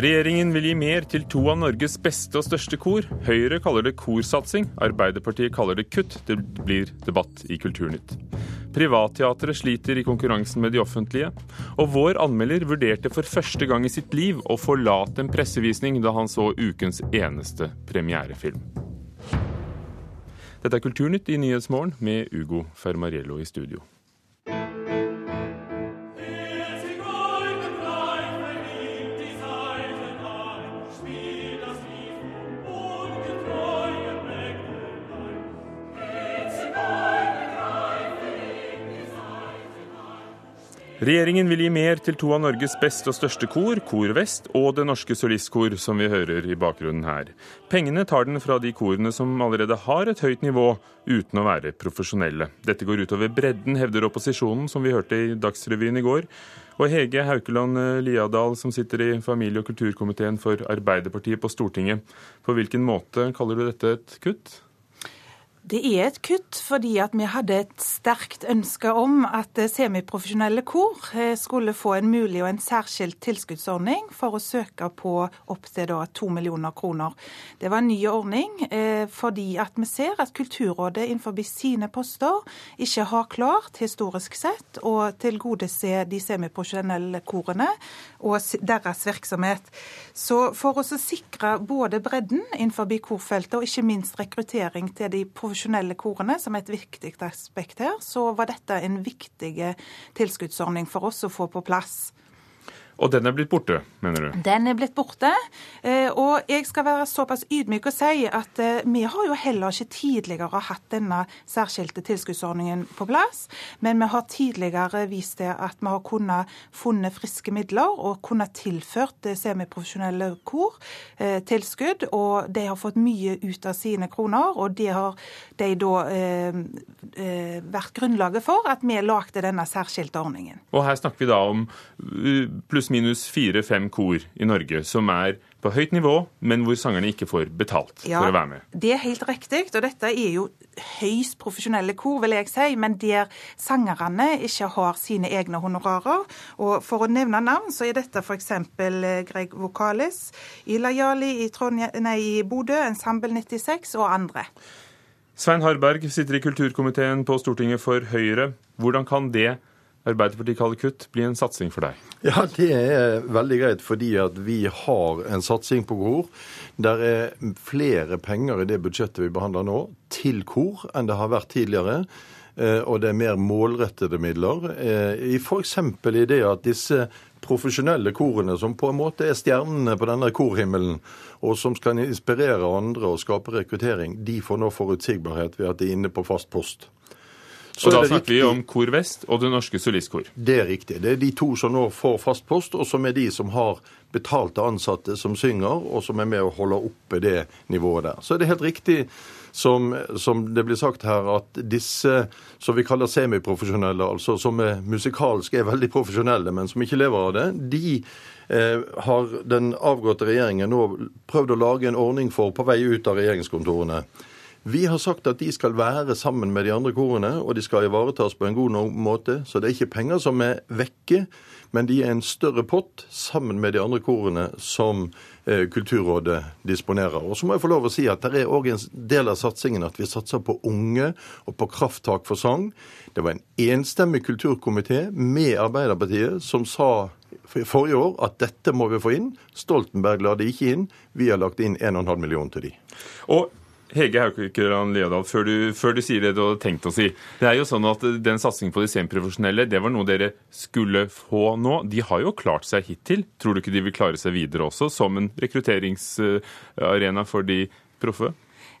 Regjeringen vil gi mer til to av Norges beste og største kor. Høyre kaller det korsatsing, Arbeiderpartiet kaller det kutt. Det blir debatt i Kulturnytt. Privatteatret sliter i konkurransen med de offentlige. Og vår anmelder vurderte for første gang i sitt liv å forlate en pressevisning da han så ukens eneste premierefilm. Dette er Kulturnytt i Nyhetsmorgen med Ugo Fermariello i studio. Regjeringen vil gi mer til to av Norges beste og største kor, Kor Vest og Det Norske Solistkor, som vi hører i bakgrunnen her. Pengene tar den fra de korene som allerede har et høyt nivå, uten å være profesjonelle. Dette går utover bredden, hevder opposisjonen, som vi hørte i Dagsrevyen i går. Og Hege Haukeland Liadal, som sitter i familie- og kulturkomiteen for Arbeiderpartiet på Stortinget. På hvilken måte kaller du dette et kutt? Det er et kutt fordi vi hadde et sterkt ønske om at semiprofesjonelle kor eh, skulle få en mulig og en særskilt tilskuddsordning for å søke på opptil to millioner kroner. Det var en ny ordning eh, fordi vi ser at Kulturrådet innenfor sine poster ikke har klart historisk sett å tilgodese de semiprofesjonelle korene og deres virksomhet. Så for oss å sikre både bredden innenfor korfeltet og ikke minst rekruttering til de profesjonelle profesjonelle korene som er et viktig aspekt her, så var dette en viktig tilskuddsordning for oss å få på plass. Og den er blitt borte, mener du? Den er blitt borte. Eh, og jeg skal være såpass ydmyk og si at eh, vi har jo heller ikke tidligere hatt denne særskilte tilskuddsordningen på plass. Men vi har tidligere vist til at vi har kunnet funnet friske midler og kunnet tilført semiprofesjonelle kor eh, tilskudd. Og de har fått mye ut av sine kroner, og det har de da eh, vært grunnlaget for at vi lagde denne særskilte ordningen. Og her snakker vi da om pluss minus fire-fem kor i Norge som er på høyt nivå, men hvor sangerne ikke får betalt ja, for å være med. Det er helt riktig, og dette er jo høyst profesjonelle kor, vil jeg si, men der sangerne ikke har sine egne honorarer. Og For å nevne navn, så er dette f.eks. Eh, Greg Vokalis, Ila Jali i, i Bodø, Ensemble 96 og andre. Svein Harberg sitter i kulturkomiteen på Stortinget for Høyre. Hvordan kan det Arbeiderpartiet kaller kutt, blir en satsing for deg? Ja, det er veldig greit, fordi at vi har en satsing på kor. Der er flere penger i det budsjettet vi behandler nå, til kor enn det har vært tidligere. Eh, og det er mer målrettede midler. Eh, F.eks. i det at disse profesjonelle korene, som på en måte er stjernene på denne korhimmelen, og som skal inspirere andre og skape rekruttering, de får nå forutsigbarhet ved at de er inne på fast post. Så og da snakker vi om Kor Vest og Det Norske Solistkor. Det er riktig. Det er de to som nå får fast post, og som er de som har betalte ansatte som synger, og som er med å holde oppe det nivået der. Så er det helt riktig som, som det blir sagt her, at disse som vi kaller semiprofesjonelle, altså som er musikalsk er veldig profesjonelle, men som ikke lever av det, de eh, har den avgåtte regjeringen nå prøvd å lage en ordning for på vei ut av regjeringskontorene. Vi har sagt at de skal være sammen med de andre korene, og de skal ivaretas på en god måte. Så det er ikke penger som er vekke, men de er en større pott sammen med de andre korene som eh, Kulturrådet disponerer. Og så må jeg få lov å si at det er òg en del av satsingen at vi satser på unge og på krafttak for sang. Det var en enstemmig kulturkomité med Arbeiderpartiet som sa forrige år at dette må vi få inn. Stoltenberg la det ikke inn. Vi har lagt inn 1,5 million til de. Og Hege Haukeland Leodal, før du, før du, sier det du hadde tenkt å si. Det er jo sånn at Den satsingen på de semiprofesjonelle det var noe dere skulle få nå. De har jo klart seg hittil. Tror du ikke de vil klare seg videre også, som en rekrutteringsarena for de proffe?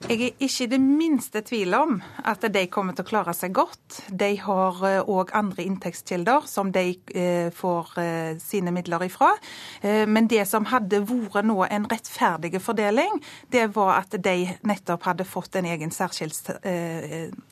Jeg er ikke i det minste tvil om at de kommer til å klare seg godt. De har òg eh, andre inntektskilder som de eh, får eh, sine midler ifra. Men det som hadde vært nå en rettferdig fordeling, det var at de nettopp hadde fått en egen særskilt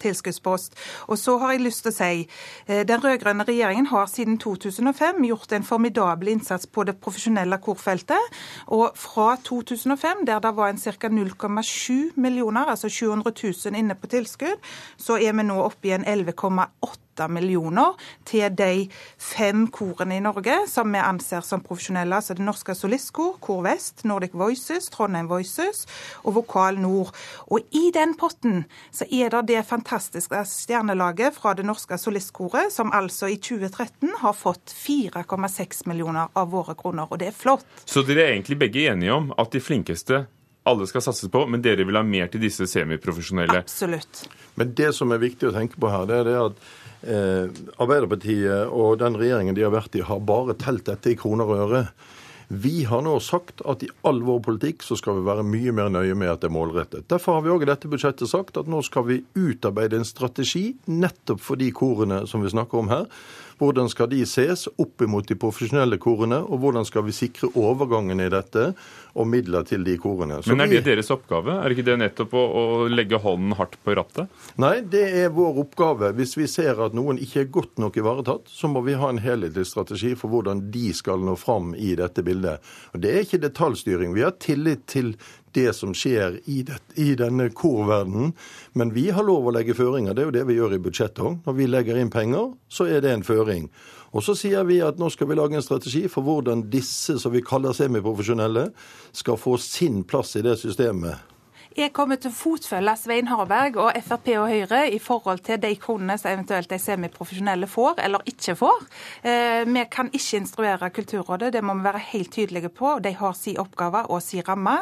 tilskuddspost. Og så har jeg lyst til å si den rød-grønne regjeringen har siden 2005 gjort en formidabel innsats på det profesjonelle korfeltet. Og fra 2005, der det var en ca. 0,7 millioner millioner, altså 700 000 inne på tilskudd, så er vi nå oppe i en 11,8 millioner til de fem korene i Norge som vi anser som profesjonelle. Altså Det Norske Solistkor, Kor Vest, Nordic Voices, Trondheim Voices og Vokal Nord. Og i den potten så er det det fantastiske stjernelaget fra Det Norske Solistkoret, som altså i 2013 har fått 4,6 millioner av våre kroner. Og det er flott. Så dere er egentlig begge enige om at de flinkeste alle skal satses på, men dere vil ha mer til disse semiprofesjonelle? Absolutt. Men det som er viktig å tenke på her, det er det at eh, Arbeiderpartiet og den regjeringen de har vært i, har bare telt dette i kroner og øre. Vi har nå sagt at i all vår politikk så skal vi være mye mer nøye med at det er målrettet. Derfor har vi òg i dette budsjettet sagt at nå skal vi utarbeide en strategi nettopp for de korene som vi snakker om her. Hvordan skal de ses opp imot de profesjonelle korene, og hvordan skal vi sikre overgangen i dette og midler til de korene. Så Men er det deres oppgave? Er ikke det nettopp å, å legge hånden hardt på rattet? Nei, det er vår oppgave. Hvis vi ser at noen ikke er godt nok ivaretatt, så må vi ha en helhetlig strategi for hvordan de skal nå fram i dette bildet. Og Det er ikke detaljstyring. Vi har tillit til det som skjer i, det, i denne korverdenen. Men vi har lov å legge føringer. Det er jo det vi gjør i budsjettet òg. Når vi legger inn penger, så er det en føring. Og så sier vi at nå skal vi lage en strategi for hvordan disse som vi kaller semiprofesjonelle, skal få sin plass i det systemet. Jeg kommer til å fotfølge Svein Harberg og Frp og Høyre i forhold til de kronene som eventuelt de semiprofesjonelle får eller ikke får. Eh, vi kan ikke instruere Kulturrådet, det må vi være helt tydelige på. De har sin oppgave og sin ramme.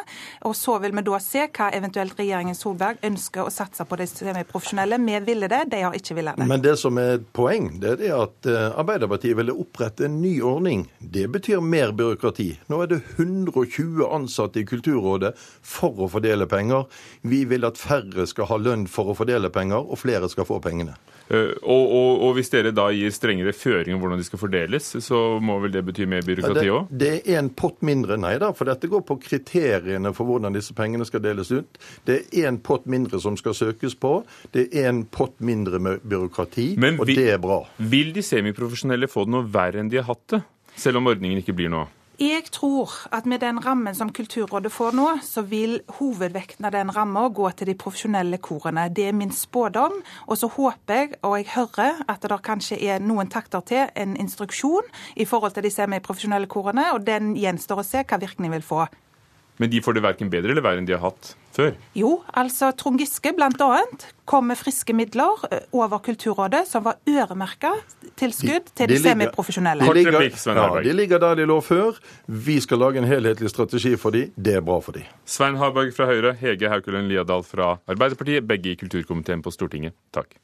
Og så vil vi da se hva eventuelt regjeringen Solberg ønsker å satse på de semiprofesjonelle. Vi ville det, de har ikke villet det. Men det som er et poeng, det er at eh, Arbeiderpartiet ville opprette en ny ordning. Det betyr mer byråkrati. Nå er det 120 ansatte i Kulturrådet for å fordele penger. Vi vil at færre skal ha lønn for å fordele penger, og flere skal få pengene. Uh, og, og, og, hvis dere da gir strengere føringer om hvordan de skal fordeles, så må vel det bety mer byråkrati òg? Det, det, er en pott mindre, nei da. For dette går på kriteriene for hvordan disse pengene skal deles ut. Det er en pott mindre som skal søkes på. Det er en pott mindre med byråkrati, Men og det er bra. Vil de semiprofesjonelle få det noe verre enn de har hatt det? Selv om ordningen ikke blir noe? Jeg tror at med den rammen som Kulturrådet får nå, så vil hovedvekten av den ramma gå til de profesjonelle korene. Det er min spådom. Og så håper jeg, og jeg hører, at det kanskje er noen takter til en instruksjon i forhold til de semiprofesjonelle korene, og den gjenstår å se hva virkning vil få. Men de får det verken bedre eller verre enn de har hatt før? Jo, altså Trond Giske bl.a. kom med friske midler eh, over Kulturrådet som var øremerka tilskudd til de, de semiprofesjonelle. De ligger, ja, de ligger der de lå før. Vi skal lage en helhetlig strategi for de. Det er bra for de. Svein Harberg fra Høyre, Hege Haukelund Liadal fra Arbeiderpartiet, begge i kulturkomiteen på Stortinget. Takk.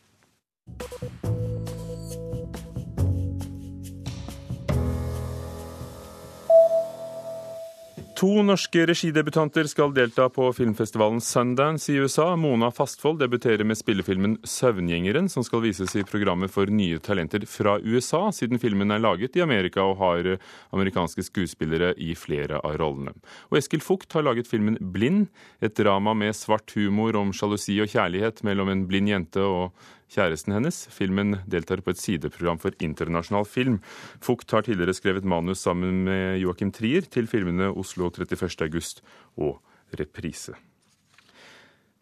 To norske regidebutanter skal delta på filmfestivalen Sundance i USA. Mona Fastfold debuterer med spillefilmen 'Søvngjengeren', som skal vises i programmet for nye talenter fra USA, siden filmen er laget i Amerika og har amerikanske skuespillere i flere av rollene. Og Eskil Fugt har laget filmen 'Blind', et drama med svart humor om sjalusi og kjærlighet mellom en blind jente og kjæresten hennes. Filmen deltar på et sideprogram for internasjonal film. Fugt har tidligere skrevet manus sammen med Joachim Trier til filmene 'Oslo 31. august' og 'Reprise'.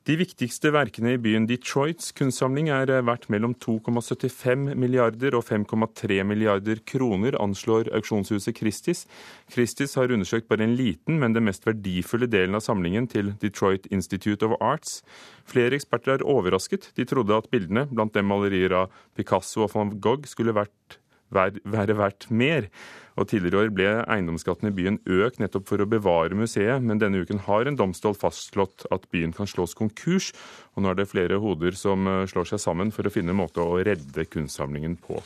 De viktigste verkene i byen Detroits kunstsamling er verdt mellom 2,75 milliarder og 5,3 milliarder kroner, anslår auksjonshuset Christies. Christies har undersøkt bare en liten, men den mest verdifulle delen av samlingen til Detroit Institute of Arts. Flere eksperter er overrasket. De trodde at bildene, blant dem malerier av Picasso og van Gogh, skulle vært være verdt mer. Og Tidligere år ble eiendomsskatten i byen økt nettopp for å bevare museet, men denne uken har en domstol fastslått at byen kan slås konkurs, og nå er det flere hoder som eh, slår seg sammen for å finne en måte å redde kunstsamlingen på.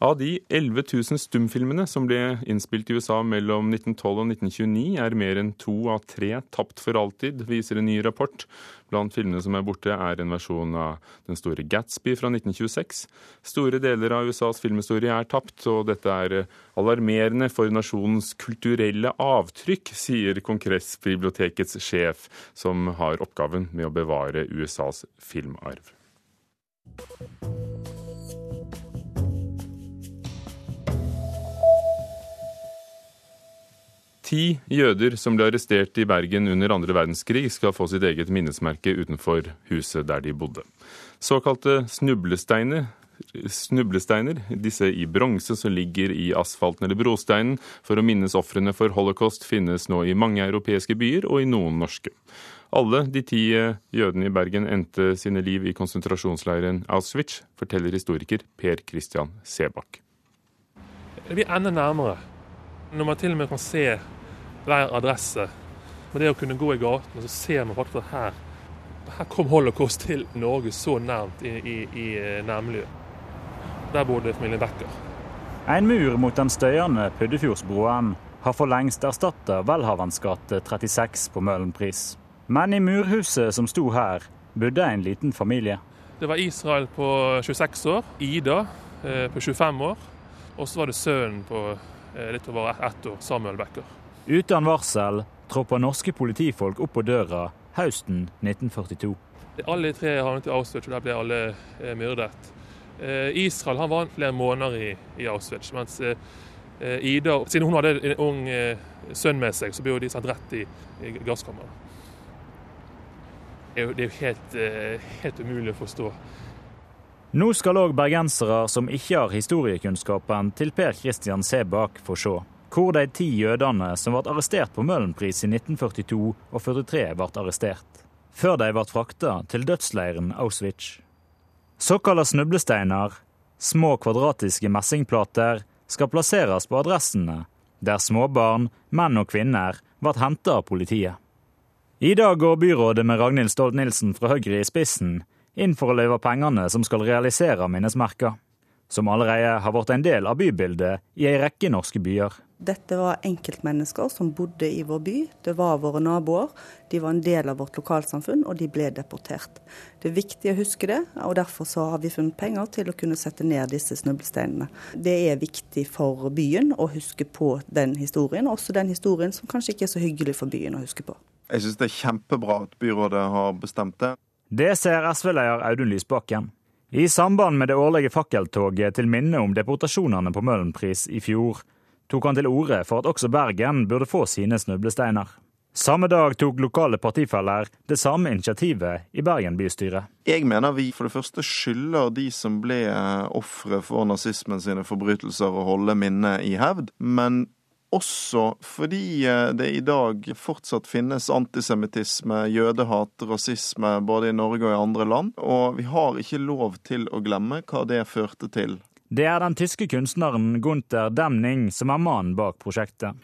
Av de 11 000 stumfilmene som ble innspilt i USA mellom 1912 og 1929, er mer enn to av tre tapt for alltid, viser en ny rapport. Blant filmene som er borte, er en versjon av Den store Gatsby fra 1926. Store deler av USAs filmhistorie er tapt, og dette er alarmerende for nasjonens kulturelle avtrykk, sier Kongressbibliotekets sjef, som har oppgaven med å bevare USAs filmarv. Ti jøder som ble arrestert i Bergen under andre verdenskrig, skal få sitt eget minnesmerke utenfor huset der de bodde. Såkalte snublesteiner, snublesteiner disse i bronse som ligger i asfalten eller brosteinen for å minnes ofrene for holocaust, finnes nå i mange europeiske byer og i noen norske. Alle de ti jødene i Bergen endte sine liv i konsentrasjonsleiren Auschwitz, forteller historiker Per Christian Sebakk. Vi er enda nærmere. Når man til og med kan se hver adresse. Men det å kunne gå i gatene, så ser man faktisk at her, her kom holocaust til Norge så nærmt i, i, i eh, nærmiljøet. Der bodde familien Becker. En mur mot den støyende Puddefjordsbroen har for lengst erstatta Welhavens gate 36 på Møhlenpris. Men i murhuset som sto her, bodde en liten familie. Det var Israel på 26 år, Ida eh, på 25 år, og så var det sønnen på Eh, litt over ett år, Samuel Becker. Uten varsel tropper norske politifolk opp på døra høsten 1942. Alle tre havnet i Auschwitz, og der ble alle eh, myrdet. Eh, Israel han var flere måneder i, i Auschwitz, mens eh, Ida, siden hun hadde en ung sønn med seg, så ble de sendt rett i, i gasskammeret. Det er jo helt, helt umulig å forstå. Nå skal òg bergensere som ikke har historiekunnskapen til Per Christian Sebak, få se hvor de ti jødene som ble arrestert på Møhlenpris i 1942 og 1943, ble arrestert, før de ble frakta til dødsleiren Auschwitz. Såkalte snublesteiner, små kvadratiske messingplater, skal plasseres på adressene der småbarn, menn og kvinner ble henta av politiet. I dag går byrådet med Ragnhild Stolt-Nielsen fra Høyre i spissen inn for å løyve pengene som skal realisere minnesmerker, som allerede har blitt en del av bybildet i ei rekke norske byer. Dette var enkeltmennesker som bodde i vår by. Det var våre naboer. De var en del av vårt lokalsamfunn, og de ble deportert. Det er viktig å huske det, og derfor har vi funnet penger til å kunne sette ned disse snublesteinene. Det er viktig for byen å huske på den historien, også den historien som kanskje ikke er så hyggelig for byen å huske på. Jeg syns det er kjempebra at byrådet har bestemt det. Det ser SV-leder Audun Lysbakken. I samband med det årlige fakkeltoget til minne om deportasjonene på Møhlenpris i fjor, tok han til orde for at også Bergen burde få sine snublesteiner. Samme dag tok lokale partifeller det samme initiativet i Bergen bystyre. Jeg mener vi for det første skylder de som ble ofre for nazismen sine forbrytelser å holde minnet i hevd. Men også fordi eh, det i dag fortsatt finnes antisemittisme, jødehat, rasisme både i Norge og i andre land. Og vi har ikke lov til å glemme hva det førte til. Det er den tyske kunstneren Gunther Demning som er mannen bak prosjektet.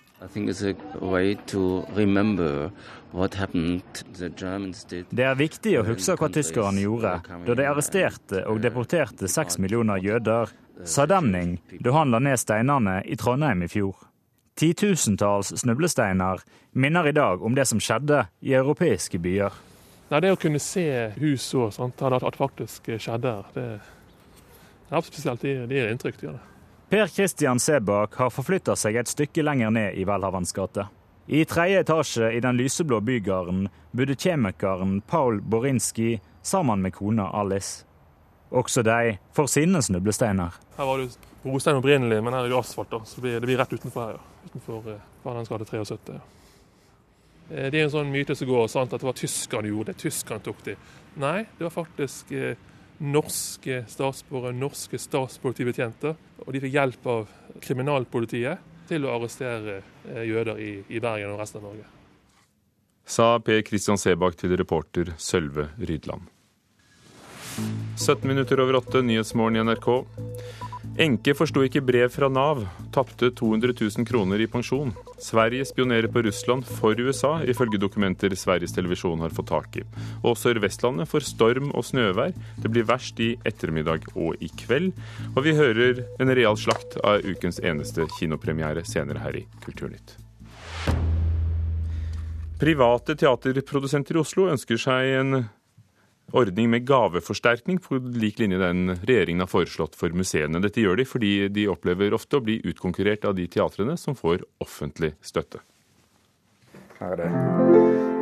Det er viktig å huske hva tyskerne gjorde da de arresterte og deporterte seks millioner jøder, sa Demning da han la ned steinene i Trondheim i fjor. Titusentalls snublesteiner minner i dag om det som skjedde i europeiske byer. Nei, Det å kunne se hus og sånt, at det faktisk skjedde her, det, er spesielt. Det, det gir inntrykk. Det gjør det. Per Christian Sebak har forflytta seg et stykke lenger ned i Welhavens gate. I tredje etasje i den lyseblå bygarden bodde kjemikeren Paul Borinski sammen med kona Alice. Også de får sine snublesteiner. Her var det brostein opprinnelig, men her er det jo asfalt, da, så det blir rett utenfor her. ja utenfor eh, 73. Eh, det er en sånn myte som går sant, at det var tyskerne gjorde det, tyskerne tok det. Nei, det var faktisk eh, norske statsborgere, norske statspolitibetjenter. Og de fikk hjelp av kriminalpolitiet til å arrestere jøder i, i, Bergen og resten av Norge. Sa Per Kristian Sebakk til reporter Sølve Rydland. 17 minutter over åtte, Nyhetsmorgen i NRK. Enke forsto ikke brev fra Nav, tapte 200 000 kroner i pensjon. Sverige spionerer på Russland for USA, ifølge dokumenter Sveriges Televisjon har fått tak i. Og Sør-Vestlandet får storm og snøvær. Det blir verst i ettermiddag og i kveld. Og vi hører en real slakt av ukens eneste kinopremiere senere her i Kulturnytt. Private teaterprodusenter i Oslo ønsker seg en ordning med gaveforsterkning på lik linje den regjeringen har foreslått for museene. Dette gjør de fordi de opplever ofte å bli utkonkurrert av de teatrene som får offentlig støtte. Her er det,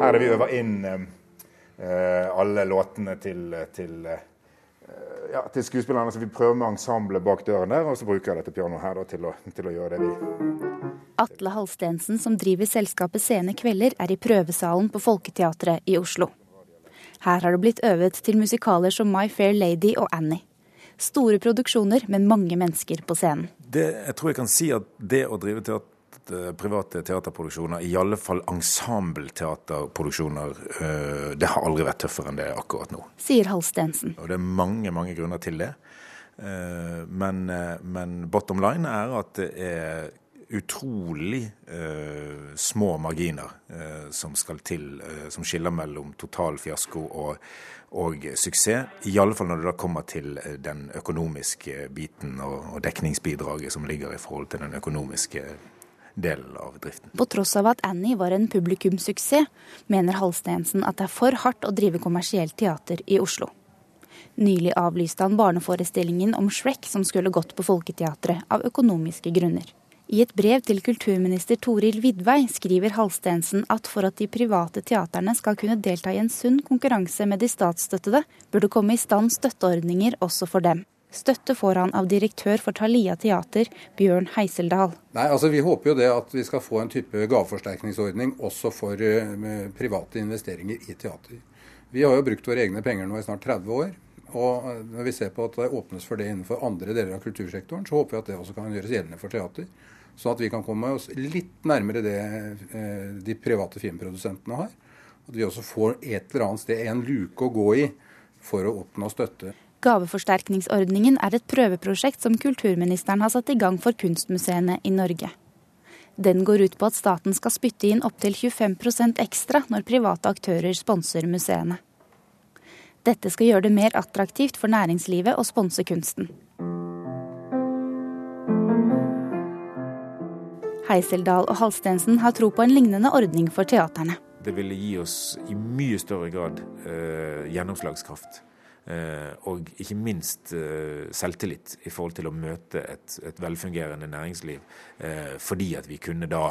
her er det vi øver inn eh, alle låtene til, til eh, ja, til skuespillerne. Så vi prøver med ensemblet bak døren der, og så bruker jeg dette pianoet her da, til, å, til, å, gjøre det vi Atle Halstensen, som driver selskapet Sene Kvelder, er i prøvesalen på Folketeatret i Oslo. Her har det blitt øvet til musikaler som My Fair Lady og Annie. Store produksjoner, med mange mennesker på scenen. Det, jeg tror jeg kan si at det å drive teater Eh, private teaterproduksjoner, i alle fall ensembleteaterproduksjoner, eh, det har aldri vært tøffere enn det er akkurat nå. Sier Halstensen. Og det er mange, mange grunner til det. Eh, men, men bottom line er at det er utrolig eh, små marginer eh, som skal til, eh, som skiller mellom total fiasko og, og, suksess. I alle fall når det da kommer til den økonomiske biten og, og dekningsbidraget som ligger i forhold til den økonomiske delen av driften. På tross av at Annie var en publikumssuksess, mener Halstensen at det er for hardt å drive kommersielt teater i Oslo. Nylig avlyste han barneforestillingen om Shrek som skulle gått på Folketeatret av økonomiske grunner. I et brev til kulturminister Toril Vidvei skriver Halstensen at for at de private teaterne skal kunne delta i en sunn konkurranse med de statsstøttede, burde komme i stand støtteordninger også for dem. Støtte får han av direktør for Thalia teater, Bjørn Heiseldal. Nei, altså Vi håper jo det at vi skal få en type gaveforsterkningsordning også for uh, private investeringer i teater. Vi har jo brukt våre egne penger nå i snart 30 år. Og eh, når vi ser på at det åpnes for det innenfor andre deler av kultursektoren, så håper vi at det også kan gjøres gjeldende for teater. Sånn at vi kan komme oss litt nærmere det uh, de private filmprodusentene har. At vi også får et eller annet sted en luke å gå i for å oppnå støtte. Gaveforsterkningsordningen er et prøveprosjekt som kulturministeren har satt i gang for kunstmuseene i Norge. Den går ut på at staten skal spytte inn opptil 25% ekstra når private aktører sponser museene. Dette skal gjøre det mer attraktivt for næringslivet å sponse kunsten. Heiseldal og Halstensen har tro på en lignende ordning for teaterne. Det ville gi oss i mye større grad eh, gjennomslagskraft Eh, og ikke minst eh, selvtillit i forhold til å møte et, et velfungerende næringsliv. Eh, fordi at vi kunne da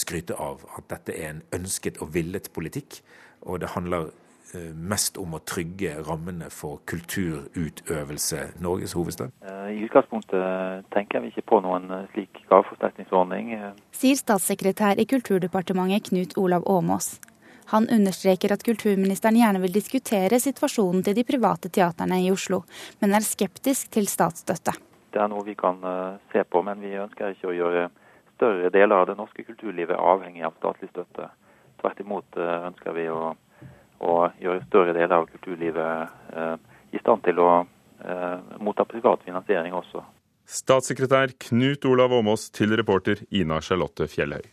skryte av at dette er en ønsket og villet politikk. Og det handler mest om å trygge rammene for kulturutøvelse Norges hovedstad? I utgangspunktet tenker vi ikke på noen slik gaveforsterkningsordning. Sier statssekretær i Kulturdepartementet Knut Olav Åmås. Han understreker at kulturministeren gjerne vil diskutere situasjonen til de private teaterne i Oslo, men er skeptisk til statsstøtte. Det er noe vi kan eh, se på, men vi ønsker ikke å gjøre større deler av det norske kulturlivet avhengig av statlig støtte. Tvert imot eh, ønsker vi å, å gjøre større deler av kulturlivet eh, i stand til å motta privat finansiering også. Statssekretær Knut Olav Åmås til reporter Ina Charlotte Fjellhøy.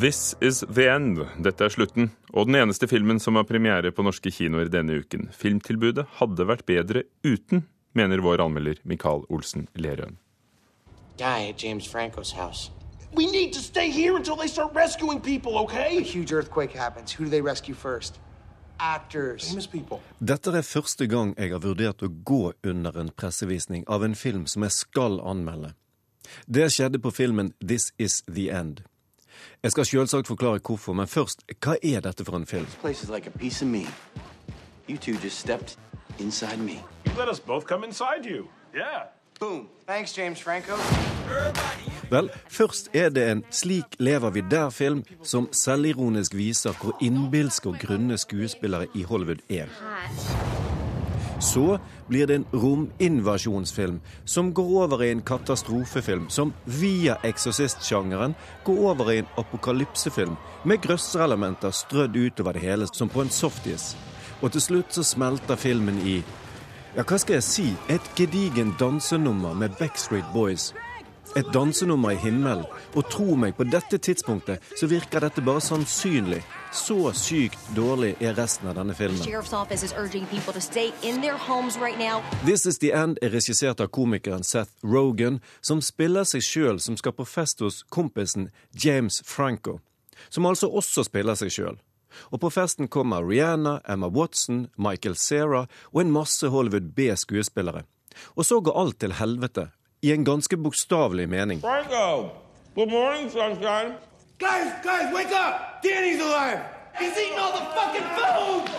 This is the end. Dette er slutten, og den eneste filmen som har premiere på norske kinoer denne uken. Filmtilbudet hadde vært bedre uten, mener vår anmelder Mikael Olsen Lerøen. Guy at James Franco's house. We need to stay here until they start rescuing people, okay? A huge earthquake happens. Who do they rescue first? Actors. Famous people. Dette er første gang jeg har vurdert å gå under en pressevisning av en film som jeg skal anmelde. Det skjedde på filmen This Is The End. Jeg skal selvsagt forklare hvorfor, men først, hva er dette for en film? Like Vel, først er det en Slik lever vi der-film som selvironisk viser hvor innbilske og grunne skuespillere i Hollywood er. Så blir det en rominvasjonsfilm som går over i en katastrofefilm, som via eksorsistsjangeren går over i en apokalypsefilm med grøsserelementer strødd utover det hele, som på en softis. Og til slutt så smelter filmen i ja, hva skal jeg si, et gedigen dansenummer med Backstreet Boys et dansenummer i himmelen. Og tro meg, på dette tidspunktet så virker dette bare sannsynlig. Så sykt dårlig er resten av denne filmen. This Is The End er regissert av komikeren Seth Rogan, som spiller seg sjøl som skal på fest hos kompisen James Franco, som altså også spiller seg sjøl. Og på festen kommer Rihanna, Emma Watson, Michael Cera og en masse Hollywood B-skuespillere. Og så går alt til helvete i en ganske bokstavelig mening. Franco! Good morning, sunshine. Guys, guys, wake up! Danny's alive! He's eating all the fucking food!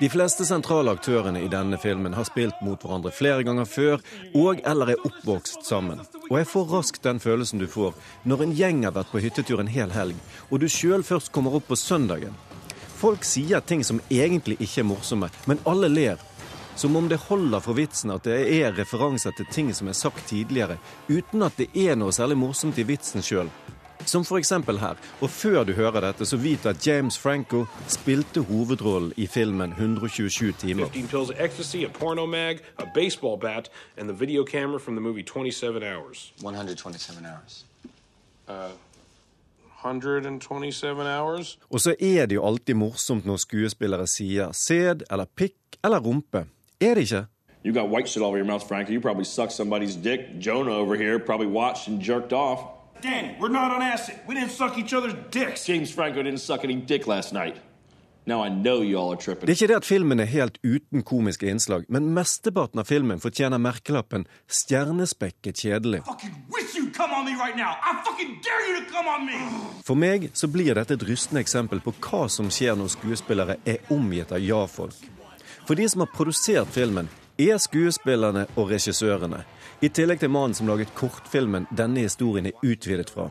De fleste sentrale aktørene i denne filmen har spilt mot hverandre flere ganger før, og eller er oppvokst sammen. Og jeg får raskt den følelsen du får når en gjeng har vært på hyttetur en hel helg, og du sjøl først kommer opp på søndagen. Folk sier ting som egentlig ikke er morsomme, men alle ler. Som om det holder for vitsen at det er referanser til ting som er sagt tidligere, uten at det er noe særlig morsomt i vitsen sjøl. Som f.eks. her. Og før du hører dette, så vit at James Franco spilte hovedrollen i filmen 127 timer. 15 pills of ecstasy, a porno mag, a baseball bat, and the video camera from the movie 27 Hours. 127 hours. Uh, 127 hours? Og så er det jo alltid morsomt når skuespillere sier sæd eller pikk eller rumpe. Er det ikke? You got white shit all over your mouth, Frankie. You probably sucked somebody's dick. Jonah over here probably watched and jerked off. Danny, we're not on acid. We didn't suck each other's dicks. James Franco didn't suck any dick last night. Now I know you all are tripping. Det er ikke det at filmen er helt uten komiske innslag, men mesteparten av filmen fortjener merkelappen stjernespekket kjedelig. For meg så blir dette et rystende eksempel på hva som skjer når skuespillere er omgitt av ja-folk. For de som har produsert filmen, er skuespillerne og regissørene. I tillegg til mannen som laget kortfilmen denne historien er utvidet fra.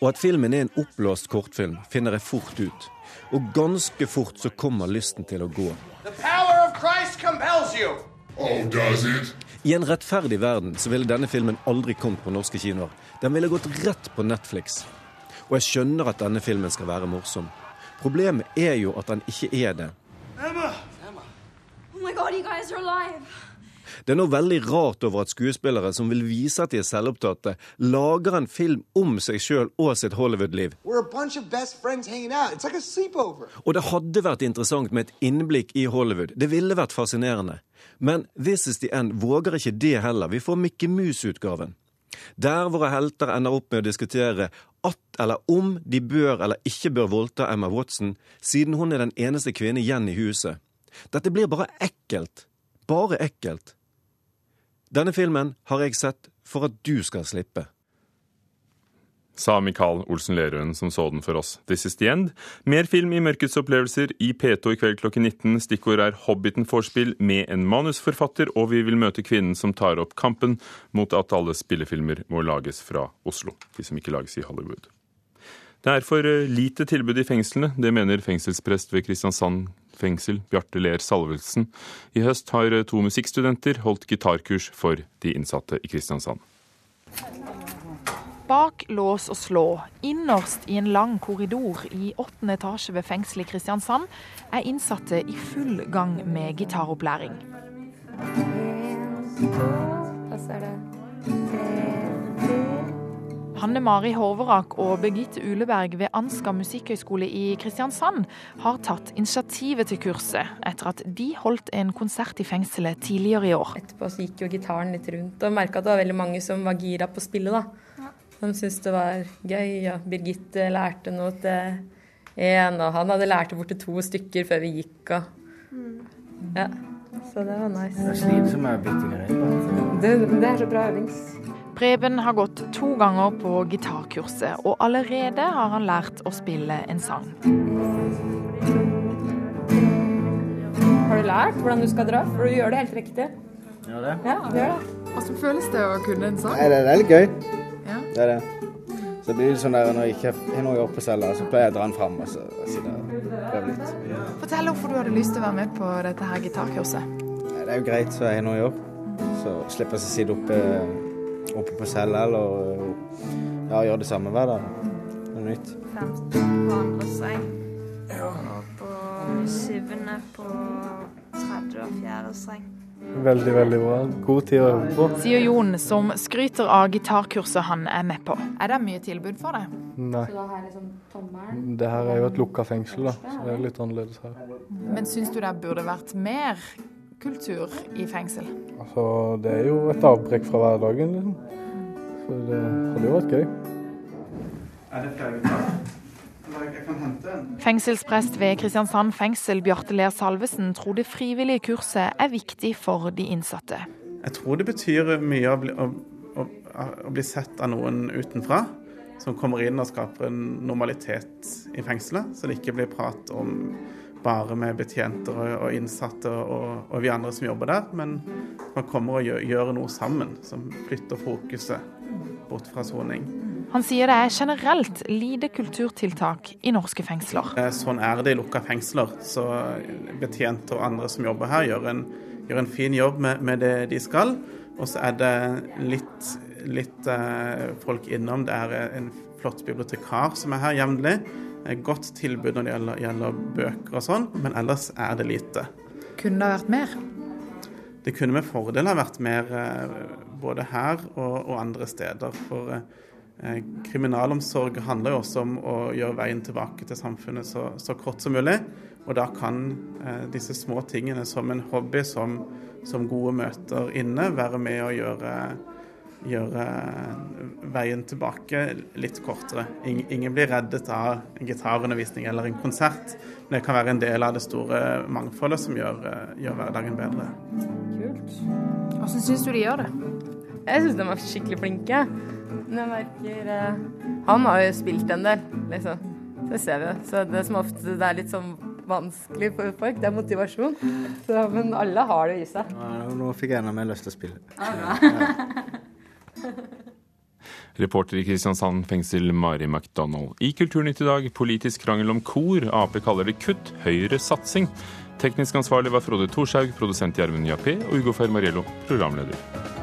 Og at filmen er en oppblåst kortfilm, finner jeg fort ut. Og ganske fort så kommer lysten til å gå. Oh, does it? I en rettferdig verden så ville denne filmen aldri kommet på norske kinoer. Den ville gått rett på Netflix. Og jeg skjønner at denne filmen skal være morsom. Problemet er jo at den ikke er det. Emma! Oh my god, you guys are alive! Det er noe veldig rart over at skuespillere som vil vise at de er selvopptatte, lager en film om seg sjøl og sitt Hollywood-liv. Like. Og det hadde vært interessant med et innblikk i Hollywood. Det ville vært fascinerende. Men This Is The End våger ikke det heller. Vi får Mikke Mus-utgaven. Der våre helter ender opp med å diskutere at eller om de bør eller ikke bør voldta Emma Watson, siden hun er den eneste kvinne igjen i huset. Dette blir bare ekkelt. Bare ekkelt. Denne filmen har jeg sett for at du skal slippe. Sa Mikael Olsen Lerøen som så den for oss. This is the end. Mer film i Mørkets opplevelser i P2 i kveld klokken 19. Stikkord er Hobbiten vorspiel med en manusforfatter, og vi vil møte kvinnen som tar opp kampen mot at alle spillefilmer må lages fra Oslo. De som ikke lages i Hollywood. Det er for lite tilbud i fengslene, det mener fengselsprest ved Kristiansand fengsel, Bjarte Ler Salvelsen. I høst har to musikkstudenter holdt gitarkurs for de innsatte i Kristiansand. Bak lås og slå, innerst i en lang korridor i åttende etasje ved fengselet i Kristiansand, er innsatte i full gang med gitaropplæring. Hanne Mari Horverak og Birgitte Uleberg ved Ansgar musikkhøgskole i Kristiansand har tatt initiativet til kurset, etter at de holdt en konsert i fengselet tidligere i år. Etterpå så gikk jo gitaren litt rundt, og merka at det var veldig mange som var gira på spillet. da. De syntes det var gøy, og Birgitte lærte noe til én, og han hadde lært bort til to stykker før vi gikk. og ja, Så det var nice. Det er slitsomme bitte greier. Det, det er så bra øvings. Preben har gått to ganger på gitarkurset, og allerede har han lært å spille en sang. Har du lært hvordan du skal dra? For du gjør det helt riktig. Gjør det? Ja, du gjør det. Hvordan føles det å kunne en sang? Nei, det er veldig gøy. Ja. Det er det. Så blir det sånn der når jeg ikke har noe på cella, så pleier jeg å dra den fram og så sitte og prøve litt. Fortell hvorfor du hadde lyst til å være med på dette her gitarkurset. Det er jo greit, så jeg har noe å gjøre. Så slipper jeg å sitte oppe, oppe på cella eller ja, gjøre det samme hver dag. Noe nytt. Femte på andre streng. Og på syvende på tredje og fjerde streng. Veldig, veldig bra. God tid å øve på. Sier Jon, som skryter av gitarkurset han er med på. Er det mye tilbud for deg? Nei. Liksom. Det her er jo et lukka fengsel, da, så det er litt annerledes her. Men syns du det burde vært mer kultur i fengsel? Altså, det er jo et avbrekk fra hverdagen, liksom. Så det hadde jo vært gøy. Er det flere en. Fengselsprest ved Kristiansand fengsel, Bjarte Ler Salvesen, tror det frivillige kurset er viktig for de innsatte. Jeg tror det betyr mye å bli, å, å, å bli sett av noen utenfra. Som kommer inn og skaper en normalitet i fengselet, så det ikke blir prat om bare med betjenter og, innsatte og, og, vi andre som jobber der, men man kommer og gjør, gjør noe sammen som flytter fokuset bort fra soning. Han sier det er generelt lite kulturtiltak i norske fengsler. Eh, sånn er det i lukka fengsler. Så betjenter og andre som jobber her, gjør en, gjør en fin jobb med, med, det de skal. Og så er det litt, litt eh, folk innom. Det er en flott bibliotekar som er her jevnlig. Godt tilbud når det gjelder, gjelder bøker og sånn, men ellers er det lite. Kunne det vært mer? Det kunne med fordel ha vært mer eh, både her og, og andre steder. For Eh, kriminalomsorg handler jo også om å gjøre veien tilbake til samfunnet så, så kort som mulig. Og da kan eh, disse små tingene som en hobby, som, som, gode møter inne, være med å gjøre, gjøre veien tilbake litt kortere. Ingen blir reddet av en gitarundervisning eller en konsert, men det kan være en del av det store mangfoldet som gjør, gjør hverdagen bedre. Kult. Hvordan syns du de gjør det? Jeg syns de er skikkelig flinke. Jeg merker eh, Han har jo spilt en del, liksom. Så ser vi det. Så det som ofte det er litt sånn vanskelig for folk, det er motivasjon. Så, men alle har det i seg. Ja, nå fikk jeg enda mer lyst til å spille. Ja, Reporter i Kristiansand fengsel, Mari McDonald. I Kulturnytt i dag, politisk krangel om kor. Ap kaller det kutt, Høyre satsing. Teknisk ansvarlig var Frode Thorshaug, produsent Gjermund Jappé og Ugo Fermariello, programleder.